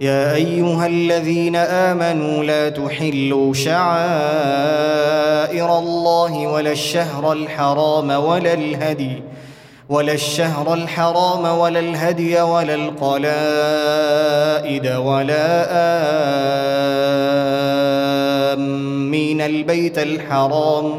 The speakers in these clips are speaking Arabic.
يا أيها الذين آمنوا لا تحلوا شعائر الله ولا الشهر الحرام ولا الهدي ولا الشهر الحرام ولا الهدي ولا القلائد ولا آمين البيت الحرام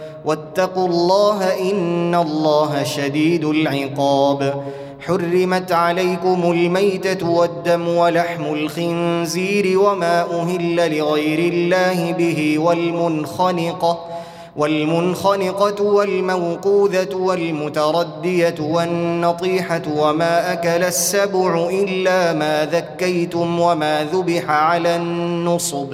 واتقوا الله إن الله شديد العقاب. حرمت عليكم الميتة والدم ولحم الخنزير وما أهل لغير الله به والمنخنقة والمنخنقة والموقوذة والمتردية والنطيحة وما أكل السبع إلا ما ذكيتم وما ذبح على النصب.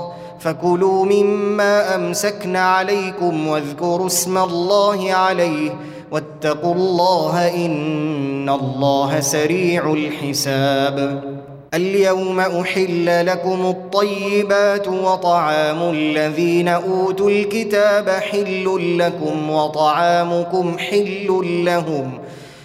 فكلوا مما أمسكن عليكم واذكروا اسم الله عليه واتقوا الله إن الله سريع الحساب. اليوم أحل لكم الطيبات وطعام الذين أوتوا الكتاب حل لكم وطعامكم حل لهم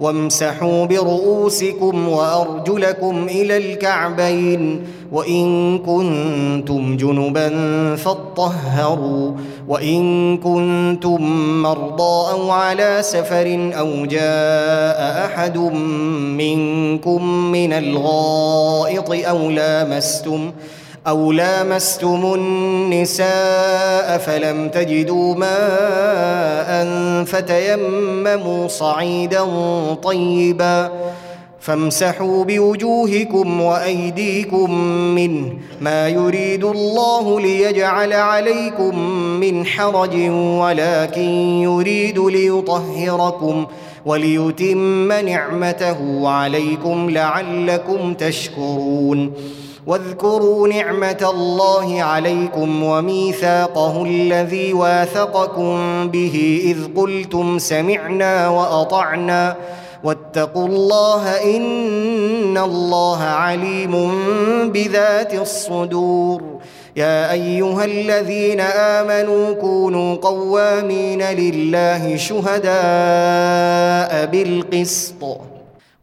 وامسحوا برؤوسكم وأرجلكم إلى الكعبين وإن كنتم جنبا فاطهروا وإن كنتم مرضى أو على سفر أو جاء أحد منكم من الغائط أو لامستم أو لامستم النساء فلم تجدوا ماء فتيمموا صعيدا طيبا فامسحوا بوجوهكم وايديكم منه ما يريد الله ليجعل عليكم من حرج ولكن يريد ليطهركم وليتم نعمته عليكم لعلكم تشكرون واذكروا نعمة الله عليكم وميثاقه الذي واثقكم به إذ قلتم سمعنا وأطعنا واتقوا الله إن الله عليم بذات الصدور. يا أيها الذين آمنوا كونوا قوامين لله شهداء بالقسط.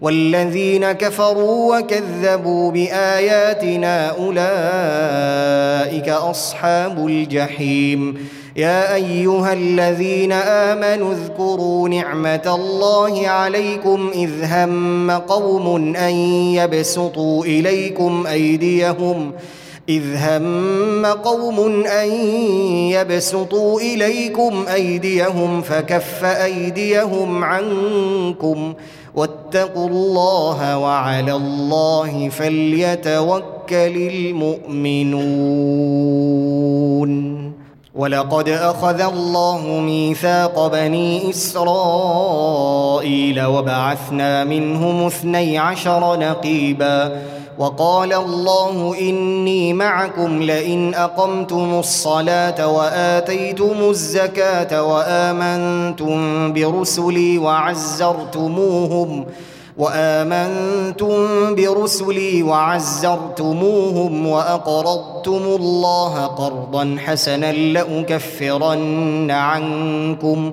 والذين كفروا وكذبوا بآياتنا أولئك أصحاب الجحيم. يا أيها الذين آمنوا اذكروا نعمة الله عليكم إذ هم قوم أن يبسطوا إليكم أيديهم. إذ هم قوم أن يبسطوا إليكم أيديهم فكف أيديهم عنكم. واتقوا الله وعلى الله فليتوكل المؤمنون. ولقد أخذ الله ميثاق بني إسرائيل وبعثنا منهم اثني عشر نقيبا وقال الله إني معكم لئن أقمتم الصلاة وآتيتم الزكاة وآمنتم برسلي وعزرتموهم وآمنتم برسلي وعزرتموهم وأقرضتم الله قرضا حسنا لأكفرن عنكم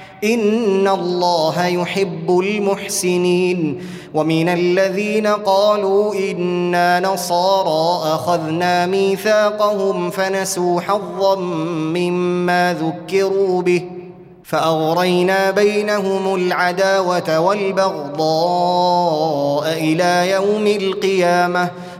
إن الله يحب المحسنين. ومن الذين قالوا إنا نصارى أخذنا ميثاقهم فنسوا حظا مما ذكروا به فأغرينا بينهم العداوة والبغضاء إلى يوم القيامة.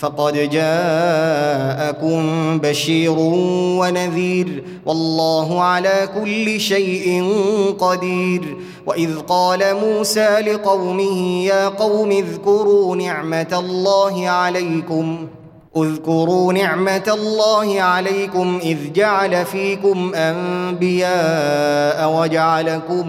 فقد جاءكم بشير ونذير والله على كل شيء قدير وإذ قال موسى لقومه يا قوم اذكروا نعمة الله عليكم اذكروا نعمة الله عليكم إذ جعل فيكم أنبياء وجعلكم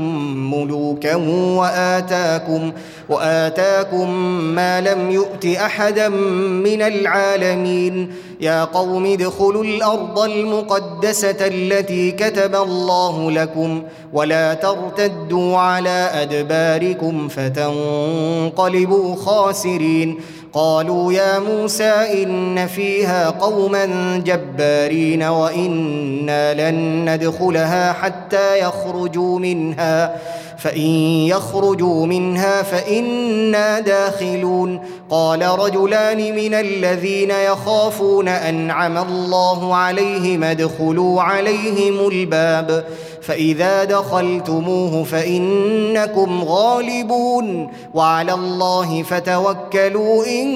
ملوكا وآتاكم وآتاكم ما لم يؤت أحدا من العالمين. يا قوم ادخلوا الأرض المقدسة التي كتب الله لكم ولا ترتدوا على أدباركم فتنقلبوا خاسرين. قالوا يا موسى إن فيها قوما جبارين وإنا لن ندخلها حتى يخرجوا منها فإن يخرجوا منها فإنا داخلون. قال رجلان من الذين يخافون أنعم الله عليهم ادخلوا عليهم الباب. فإذا دخلتموه فإنكم غالبون وعلى الله فتوكلوا إن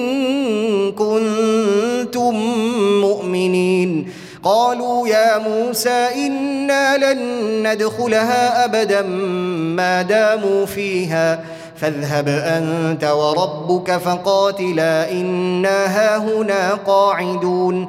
كنتم مؤمنين. قالوا يا موسى إنا لن ندخلها أبدا ما داموا فيها. فاذهب أنت وربك فقاتلا إنا هاهنا قاعدون.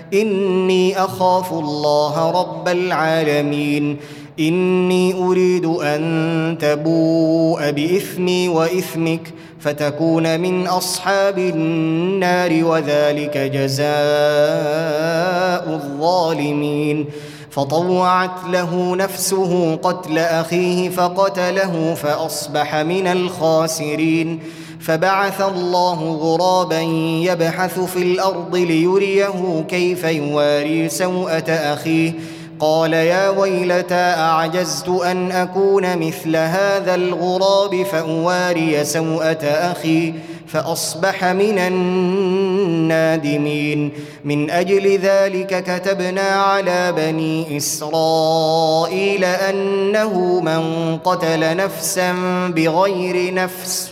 إني أخاف الله رب العالمين. إني أريد أن تبوء بإثمي وإثمك فتكون من أصحاب النار وذلك جزاء الظالمين. فطوعت له نفسه قتل أخيه فقتله فأصبح من الخاسرين. فبعث الله غرابا يبحث في الأرض ليريه كيف يواري سوءة أخيه. قال يا ويلتى أعجزت أن أكون مثل هذا الغراب فأواري سوءة أخي فأصبح من النادمين. من أجل ذلك كتبنا على بني إسرائيل أنه من قتل نفسا بغير نفس.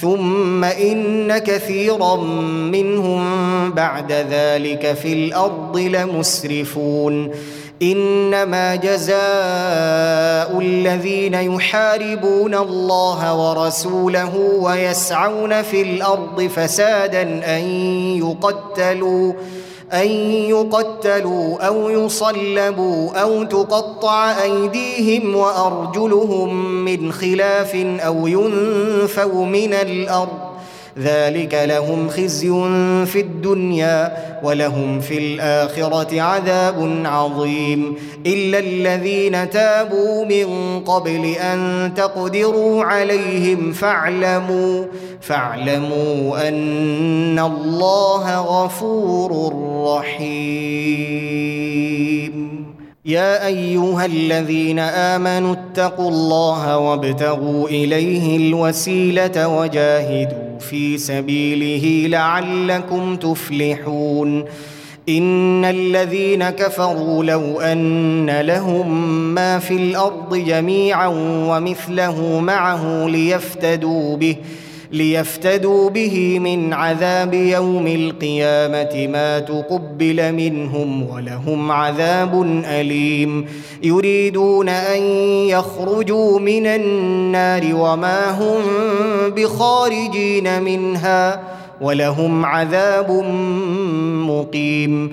ثم إن كثيرا منهم بعد ذلك في الأرض لمسرفون. إنما جزاء الذين يحاربون الله ورسوله ويسعون في الأرض فسادا أن يقتلوا أن يقتلوا أو يصلبوا أو تقطع أيديهم وأرجلهم من خلاف أو ينفوا من الأرض. ذلك لهم خزي في الدنيا ولهم في الآخرة عذاب عظيم إلا الذين تابوا من قبل أن تقدروا عليهم فاعلموا فاعلموا أن الله غفور رحيم. يا أيها الذين آمنوا اتقوا الله وابتغوا إليه الوسيلة وجاهدوا في سبيله لعلكم تفلحون. إن الذين كفروا لو أن لهم ما في الأرض جميعا ومثله معه ليفتدوا به ليفتدوا به من عذاب يوم القيامة ما تقبل منهم ولهم عذاب أليم. يريدون أن يخرجوا من النار وما هم بخارجين منها ولهم عذاب مقيم.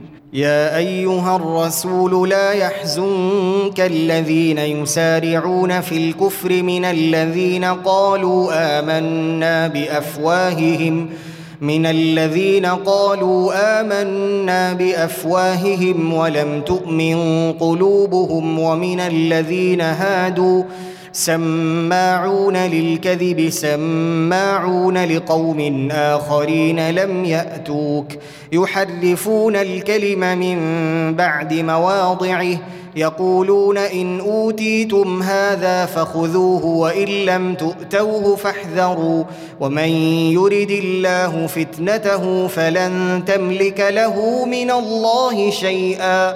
يا أيها الرسول لا يحزنك الذين يسارعون في الكفر من الذين قالوا آمنا بأفواههم من الذين قالوا آمنا بأفواههم ولم تؤمن قلوبهم ومن الذين هادوا سماعون للكذب سماعون لقوم آخرين لم يأتوك. يحرفون الكلم من بعد مواضعه يقولون إن أوتيتم هذا فخذوه وإن لم تؤتوه فاحذروا. ومن يرد الله فتنته فلن تملك له من الله شيئا.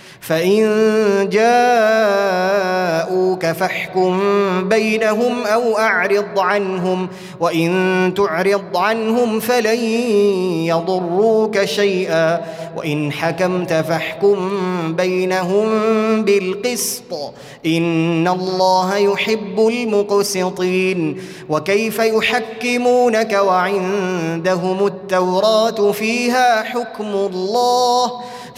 فإن جاءوك فاحكم بينهم أو أعرض عنهم وإن تعرض عنهم فلن يضروك شيئا. وإن حكمت فاحكم بينهم بالقسط. إن الله يحب المقسطين. وكيف يحكمونك وعندهم التوراة فيها حكم الله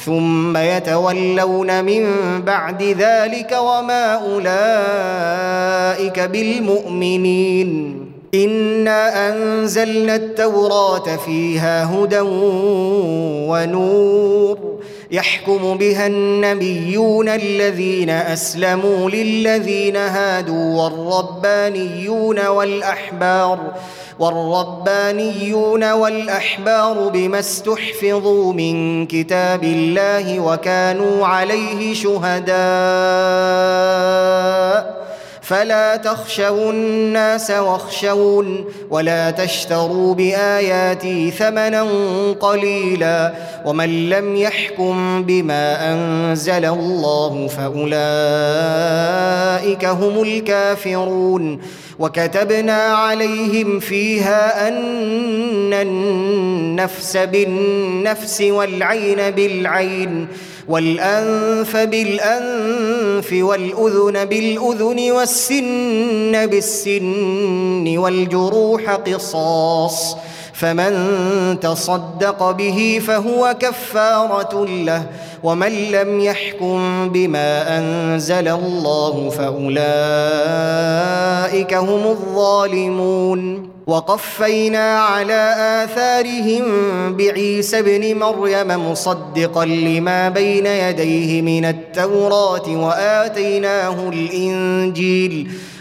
ثم يتولون من بعد ذلك وما أولئك بالمؤمنين. إنا أنزلنا التوراة فيها هدى ونور. يحكم بها النبيون الذين أسلموا للذين هادوا والربانيون والأحبار والربانيون والأحبار بما استحفظوا من كتاب الله وكانوا عليه شهداء. فلا تخشوا الناس واخشون ولا تشتروا بآياتي ثمنا قليلا ومن لم يحكم بما أنزل الله فأولئك هم الكافرون وكتبنا عليهم فيها أن النفس بالنفس والعين بالعين والأنف بالأنف والأذن بالأذن والسن بالسن والجروح قصاص فمن تصدق به فهو كفارة له ومن لم يحكم بما أنزل الله فأولئك هم الظالمون. وقفينا على آثارهم بعيسى ابن مريم مصدقا لما بين يديه من التوراة وآتيناه الإنجيل.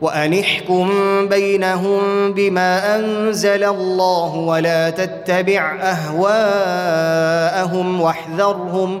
وان احكم بينهم بما أنزل الله ولا تتبع أهواءهم واحذرهم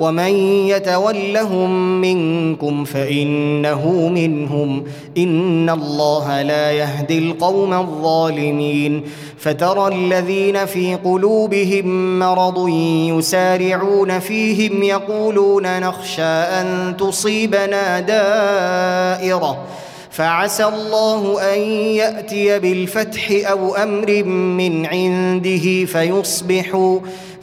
ومن يتولهم منكم فانه منهم ان الله لا يهدي القوم الظالمين فترى الذين في قلوبهم مرض يسارعون فيهم يقولون نخشى ان تصيبنا دائره فعسى الله ان ياتي بالفتح أو أمر من عنده فيصبحوا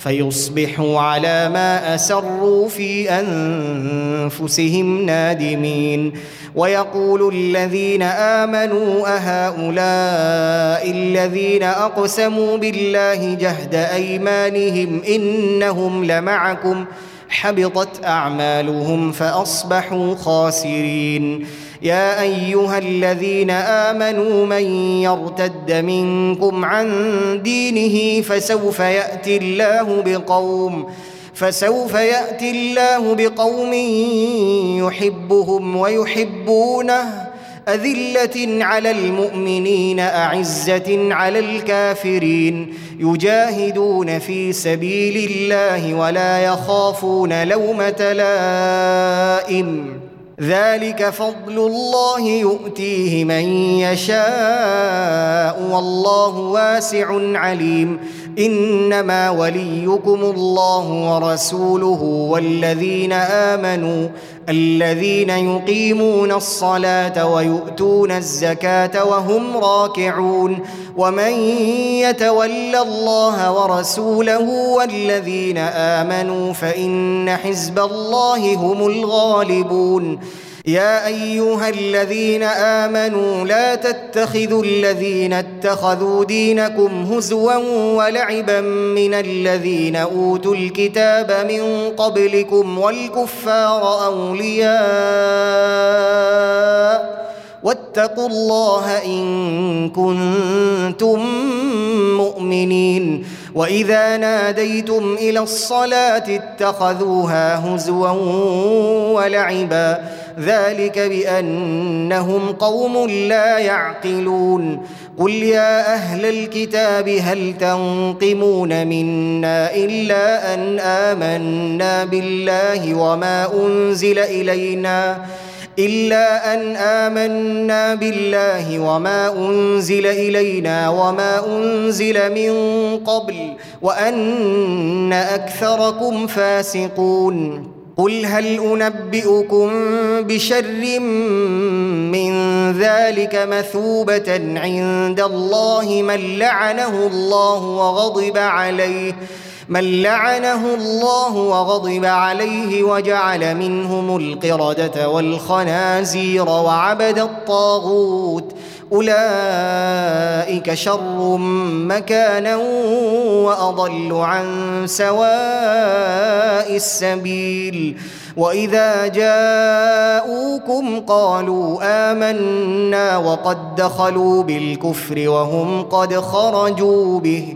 فيصبحوا على ما أسروا في أنفسهم نادمين. ويقول الذين آمنوا أهؤلاء الذين أقسموا بالله جهد أيمانهم إنهم لمعكم. حبطت أعمالهم فأصبحوا خاسرين. يا أيها الذين آمنوا من يرتد منكم عن دينه فسوف يأتي الله بقوم فسوف يأتي الله بقوم يحبهم ويحبونه. أذلة على المؤمنين أعزة على الكافرين. يجاهدون في سبيل الله ولا يخافون لومة لائم. ذلك فضل الله يؤتيه من يشاء والله واسع عليم. إنما وليكم الله ورسوله والذين آمنوا الذين يقيمون الصلاة ويؤتون الزكاة وهم راكعون. ومن يتول الله ورسوله والذين آمنوا فإن حزب الله هم الغالبون. يا أيها الذين آمنوا لا تتخذوا الذين اتخذوا دينكم هزوا ولعبا من الذين أوتوا الكتاب من قبلكم والكفار أولياء واتقوا الله إن كنتم مؤمنين. وإذا ناديتم إلى الصلاة اتخذوها هزوا ولعبا. ذلك بأنهم قوم لا يعقلون. قل يا أهل الكتاب هل تنقمون منا إلا أن آمنا بالله وما أنزل إلينا؟ إلا أن آمنا بالله وما أنزل إلينا وما أنزل من قبل وأن أكثركم فاسقون. قل هل أنبئكم بشر من ذلك مثوبة عند الله من لعنه الله وغضب عليه من لعنه الله وغضب عليه وجعل منهم القردة والخنازير وعبد الطاغوت. أولئك شر مكانا وأضل عن سواء السبيل. وإذا جاءوكم قالوا آمنا وقد دخلوا بالكفر وهم قد خرجوا به.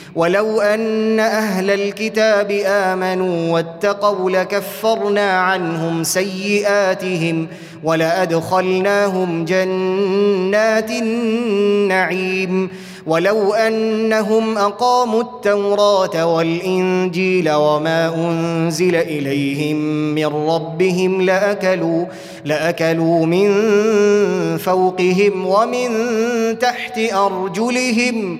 ولو ان أهل الكتاب امنوا واتقوا لكفرنا عنهم سيئاتهم ولادخلناهم جنات النعيم ولو انهم اقاموا التوراه والانجيل وما انزل اليهم من ربهم لاكلوا لاكلوا من فوقهم ومن تحت ارجلهم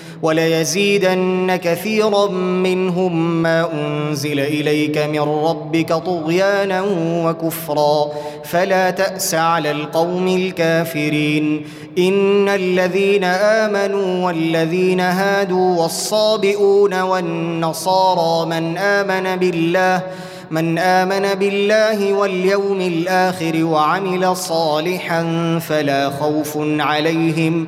وليزيدن كثيرا منهم ما أنزل إليك من ربك طغيانا وكفرا. فلا تأس على القوم الكافرين. إن الذين آمنوا والذين هادوا والصابئون والنصارى من آمن بالله من آمن بالله واليوم الآخر وعمل صالحا فلا خوف عليهم.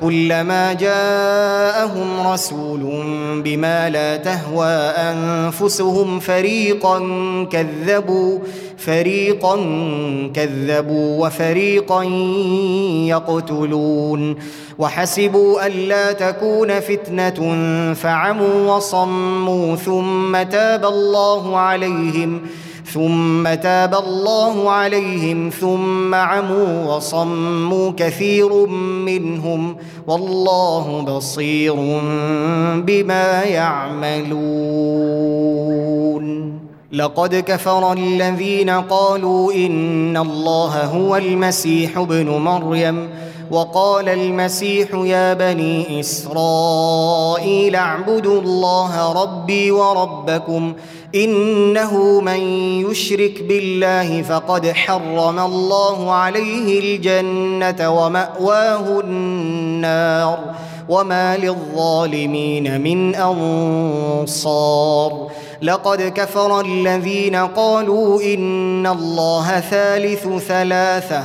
كلما جاءهم رسول بما لا تهوى أنفسهم فريقا كذبوا فريقا كذبوا وفريقا يقتلون. وحسبوا الا تكون فتنة فعموا وصموا ثم تاب الله عليهم. ثم تاب الله عليهم ثم عموا وصموا كثير منهم والله بصير بما يعملون. لقد كفر الذين قالوا إن الله هو المسيح ابن مريم وقال المسيح يا بني إسرائيل اعبدوا الله ربي وربكم إنه من يشرك بالله فقد حرم الله عليه الجنة ومأواه النار وما للظالمين من أنصار. لقد كفر الذين قالوا إن الله ثالث ثلاثة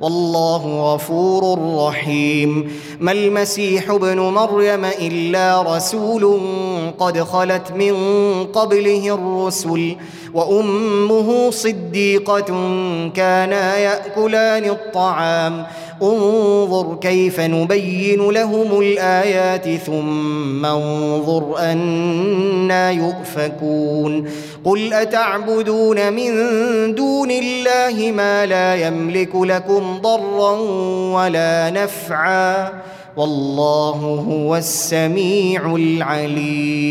والله غفور رحيم. ما المسيح ابن مريم إلا رسول قد خلت من قبله الرسل. وأمه صديقة كانا يأكلان الطعام. انظر كيف نبين لهم الآيات ثم انظر أنا يؤفكون. قل أتعبدون من دون الله ما لا يملك لكم ضرا ولا نفعا. والله هو السميع العليم.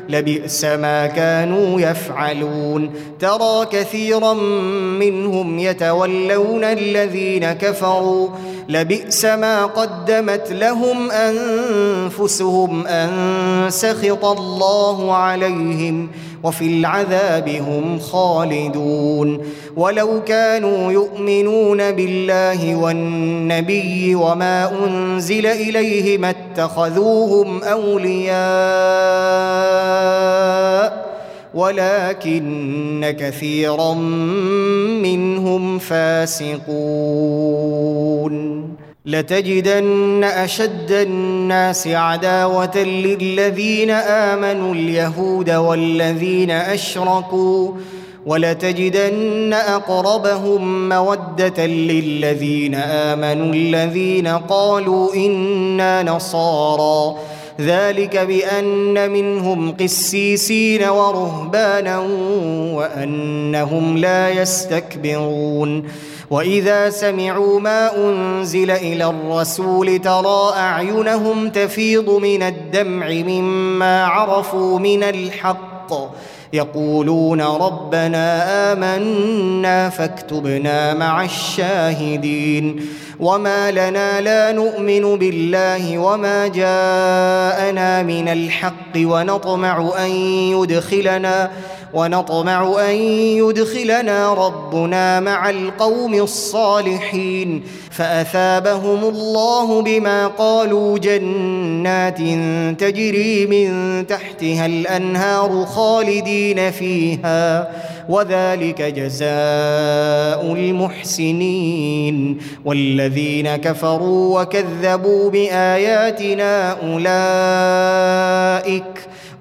لبئس ما كانوا يفعلون. ترى كثيرا منهم يتولون الذين كفروا. لبئس ما قدمت لهم أنفسهم أن سخط الله عليهم. وفي العذاب هم خالدون. ولو كانوا يؤمنون بالله والنبي وما أنزل إليه ما اتخذوهم أولياء ولكن كثيرا منهم فاسقون. لتجدن أشد الناس عداوة للذين آمنوا اليهود والذين أشركوا ولتجدن أقربهم مودة للذين آمنوا الذين قالوا إنا نصارى. ذلك بأن منهم قسيسين ورهبانا وأنهم لا يستكبرون. وإذا سمعوا ما أنزل إلى الرسول ترى أعينهم تفيض من الدمع مما عرفوا من الحق. يقولون ربنا آمنا فاكتبنا مع الشاهدين. وما لنا لا نؤمن بالله وما جاءنا من الحق ونطمع أن يدخلنا ونطمع أن يدخلنا ربنا مع القوم الصالحين. فأثابهم الله بما قالوا جنات تجري من تحتها الأنهار خالدين فيها. وذلك جزاء المحسنين والذين كفروا وكذبوا بآياتنا اولئك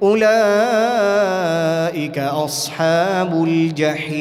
أولئك أصحاب الجحيم.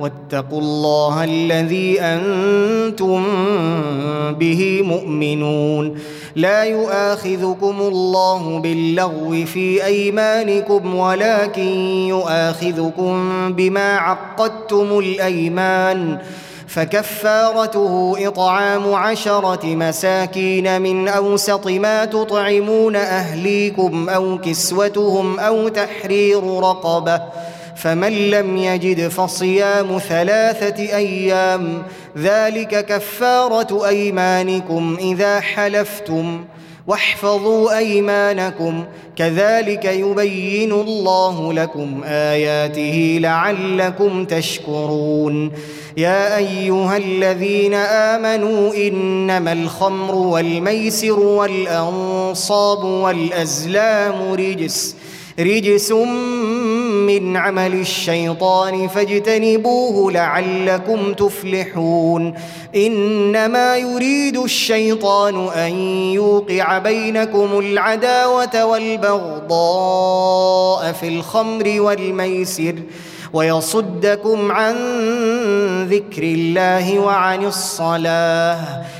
واتقوا الله الذي أنتم به مؤمنون. لا يؤاخذكم الله باللغو في أيمانكم ولكن يؤاخذكم بما عقدتم الأيمان. فكفارته إطعام عشرة مساكين من أوسط ما تطعمون أهليكم أو كسوتهم أو تحرير رقبة. فمن لم يجد فصيام ثلاثة أيام ذلك كفارة أيمانكم إذا حلفتم. واحفظوا أيمانكم كذلك يبين الله لكم آياته لعلكم تشكرون. يا أيها الذين آمنوا إنما الخمر والميسر والأنصاب والأزلام رجس رجس من عمل الشيطان فاجتنبوه لعلكم تفلحون. إنما يريد الشيطان أن يوقع بينكم العداوة والبغضاء في الخمر والميسر ويصدكم عن ذكر الله وعن الصلاة.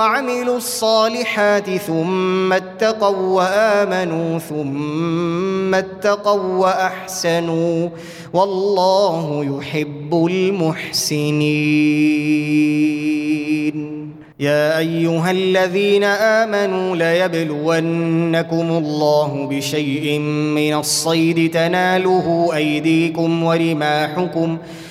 وعملوا الصالحات ثم اتقوا وآمنوا ثم اتقوا وأحسنوا والله يحب المحسنين. يا أيها الذين آمنوا ليبلونكم الله بشيء من الصيد تناله أيديكم ورماحكم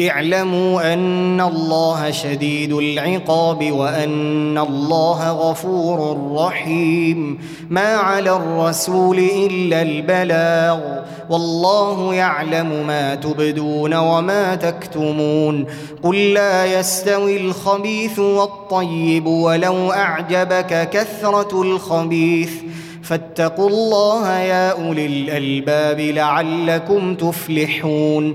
اعلموا أن الله شديد العقاب وأن الله غفور رحيم. ما على الرسول إلا البلاغ. والله يعلم ما تبدون وما تكتمون. قل لا يستوي الخبيث والطيب ولو أعجبك كثرة الخبيث. فاتقوا الله يا أولي الألباب لعلكم تفلحون.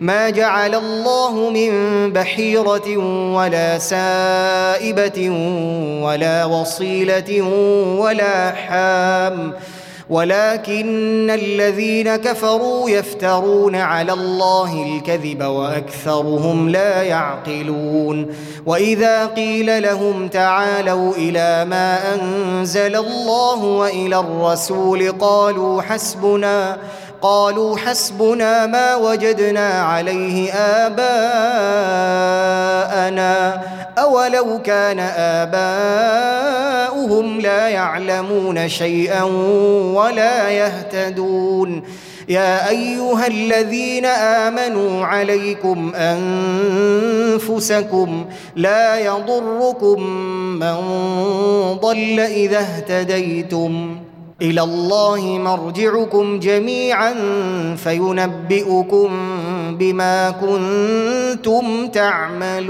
ما جعل الله من بحيره ولا سائبه ولا وصيله ولا حام ولكن الذين كفروا يفترون على الله الكذب واكثرهم لا يعقلون واذا قيل لهم تعالوا إلى ما انزل الله والى الرسول قالوا حسبنا قالوا حسبنا ما وجدنا عليه آباءنا أولو كان آباؤهم لا يعلمون شيئا ولا يهتدون. يا أيها الذين آمنوا عليكم أنفسكم لا يضركم من ضل إذا اهتديتم. إلى الله مرجعكم جميعا فينبئكم بما كنتم تعملون.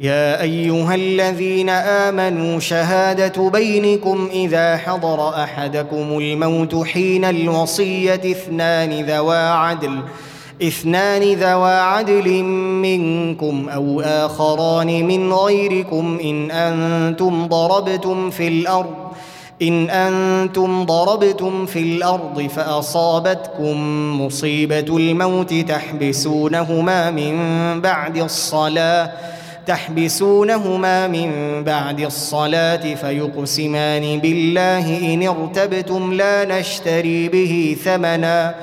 يا أيها الذين آمنوا شهادة بينكم إذا حضر أحدكم الموت حين الوصية اثنان ذوا عدل. اثنان ذوا عدل منكم أو آخران من غيركم إن أنتم ضربتم في الأرض إن أنتم ضربتم في الأرض فأصابتكم مصيبة الموت تحبسونهما من بعد الصلاة تحبسونهما من بعد الصلاة فيقسمان بالله إن ارتبتم لا نشتري به ثمنا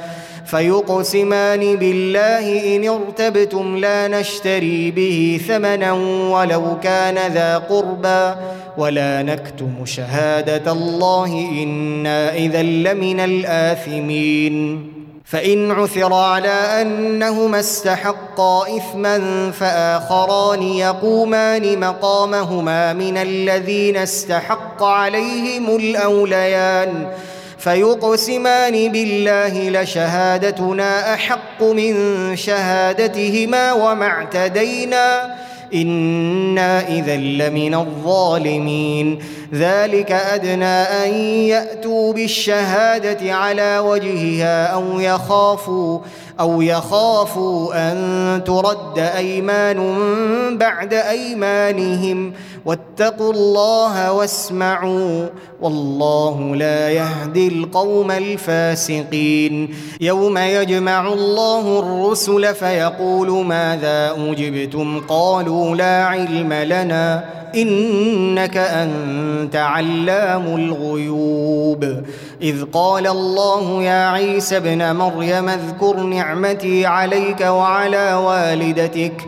فيقسمان بالله إن ارتبتم لا نشتري به ثمنا ولو كان ذا قربى ولا نكتم شهادة الله إنا إذا لمن الآثمين. فإن عثر على أنهما استحقا إثما فآخران يقومان مقامهما من الذين استحق عليهم الأوليان فيقسمان بالله لشهادتنا أحق من شهادتهما وما اعتدينا. إنا إذا لمن الظالمين. ذلك أدنى أن يأتوا بالشهادة على وجهها أو يخافوا أو يخافوا أن ترد أيمان بعد أيمانهم. واتقوا الله واسمعوا والله لا يهدي القوم الفاسقين. يوم يجمع الله الرسل فيقول ماذا أجبتم؟ قالوا لا علم لنا إنك أنت علام الغيوب. إذ قال الله يا عيسى ابن مريم اذكر نعمتي عليك وعلى والدتك.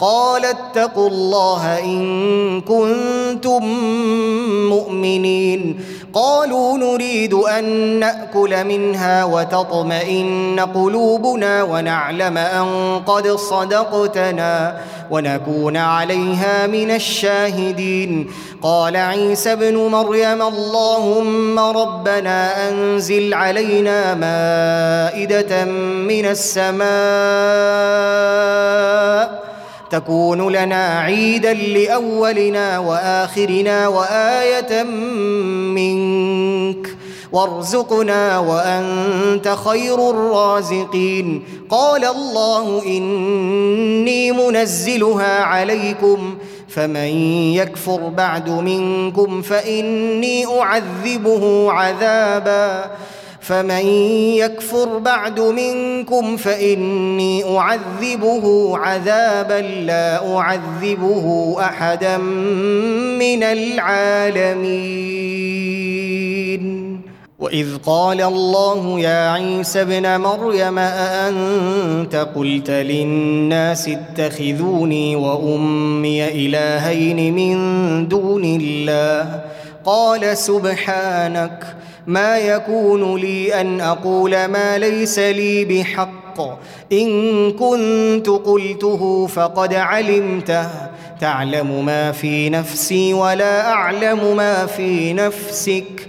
قال اتقوا الله إن كنتم مؤمنين. قالوا نريد أن نأكل منها وتطمئن قلوبنا ونعلم أن قد صدقتنا ونكون عليها من الشاهدين. قال عيسى ابن مريم اللهم ربنا أنزل علينا مائدة من السماء تكون لنا عيدا لأولنا وآخرنا وآية منك. وارزقنا وأنت خير الرازقين. قال الله إني منزلها عليكم فمن يكفر بعد منكم فإني أعذبه عذابا. فمن يكفر بعد منكم فإني أعذبه عذابا لا أعذبه أحدا من العالمين. وإذ قال الله يا عيسى ابن مريم أأنت قلت للناس اتخذوني وأمي إلهين من دون الله؟ قال سبحانك ما يكون لي أن أقول ما ليس لي بحق. إن كنت قلته فقد علمته. تعلم ما في نفسي ولا أعلم ما في نفسك.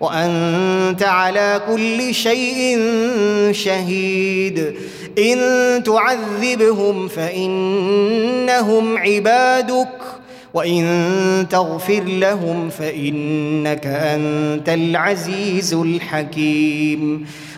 وأنت على كل شيء شهيد. إن تعذبهم فإنهم عبادك وإن تغفر لهم فإنك أنت العزيز الحكيم.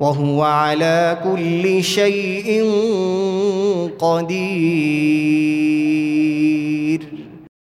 وهو على كل شيء قدير.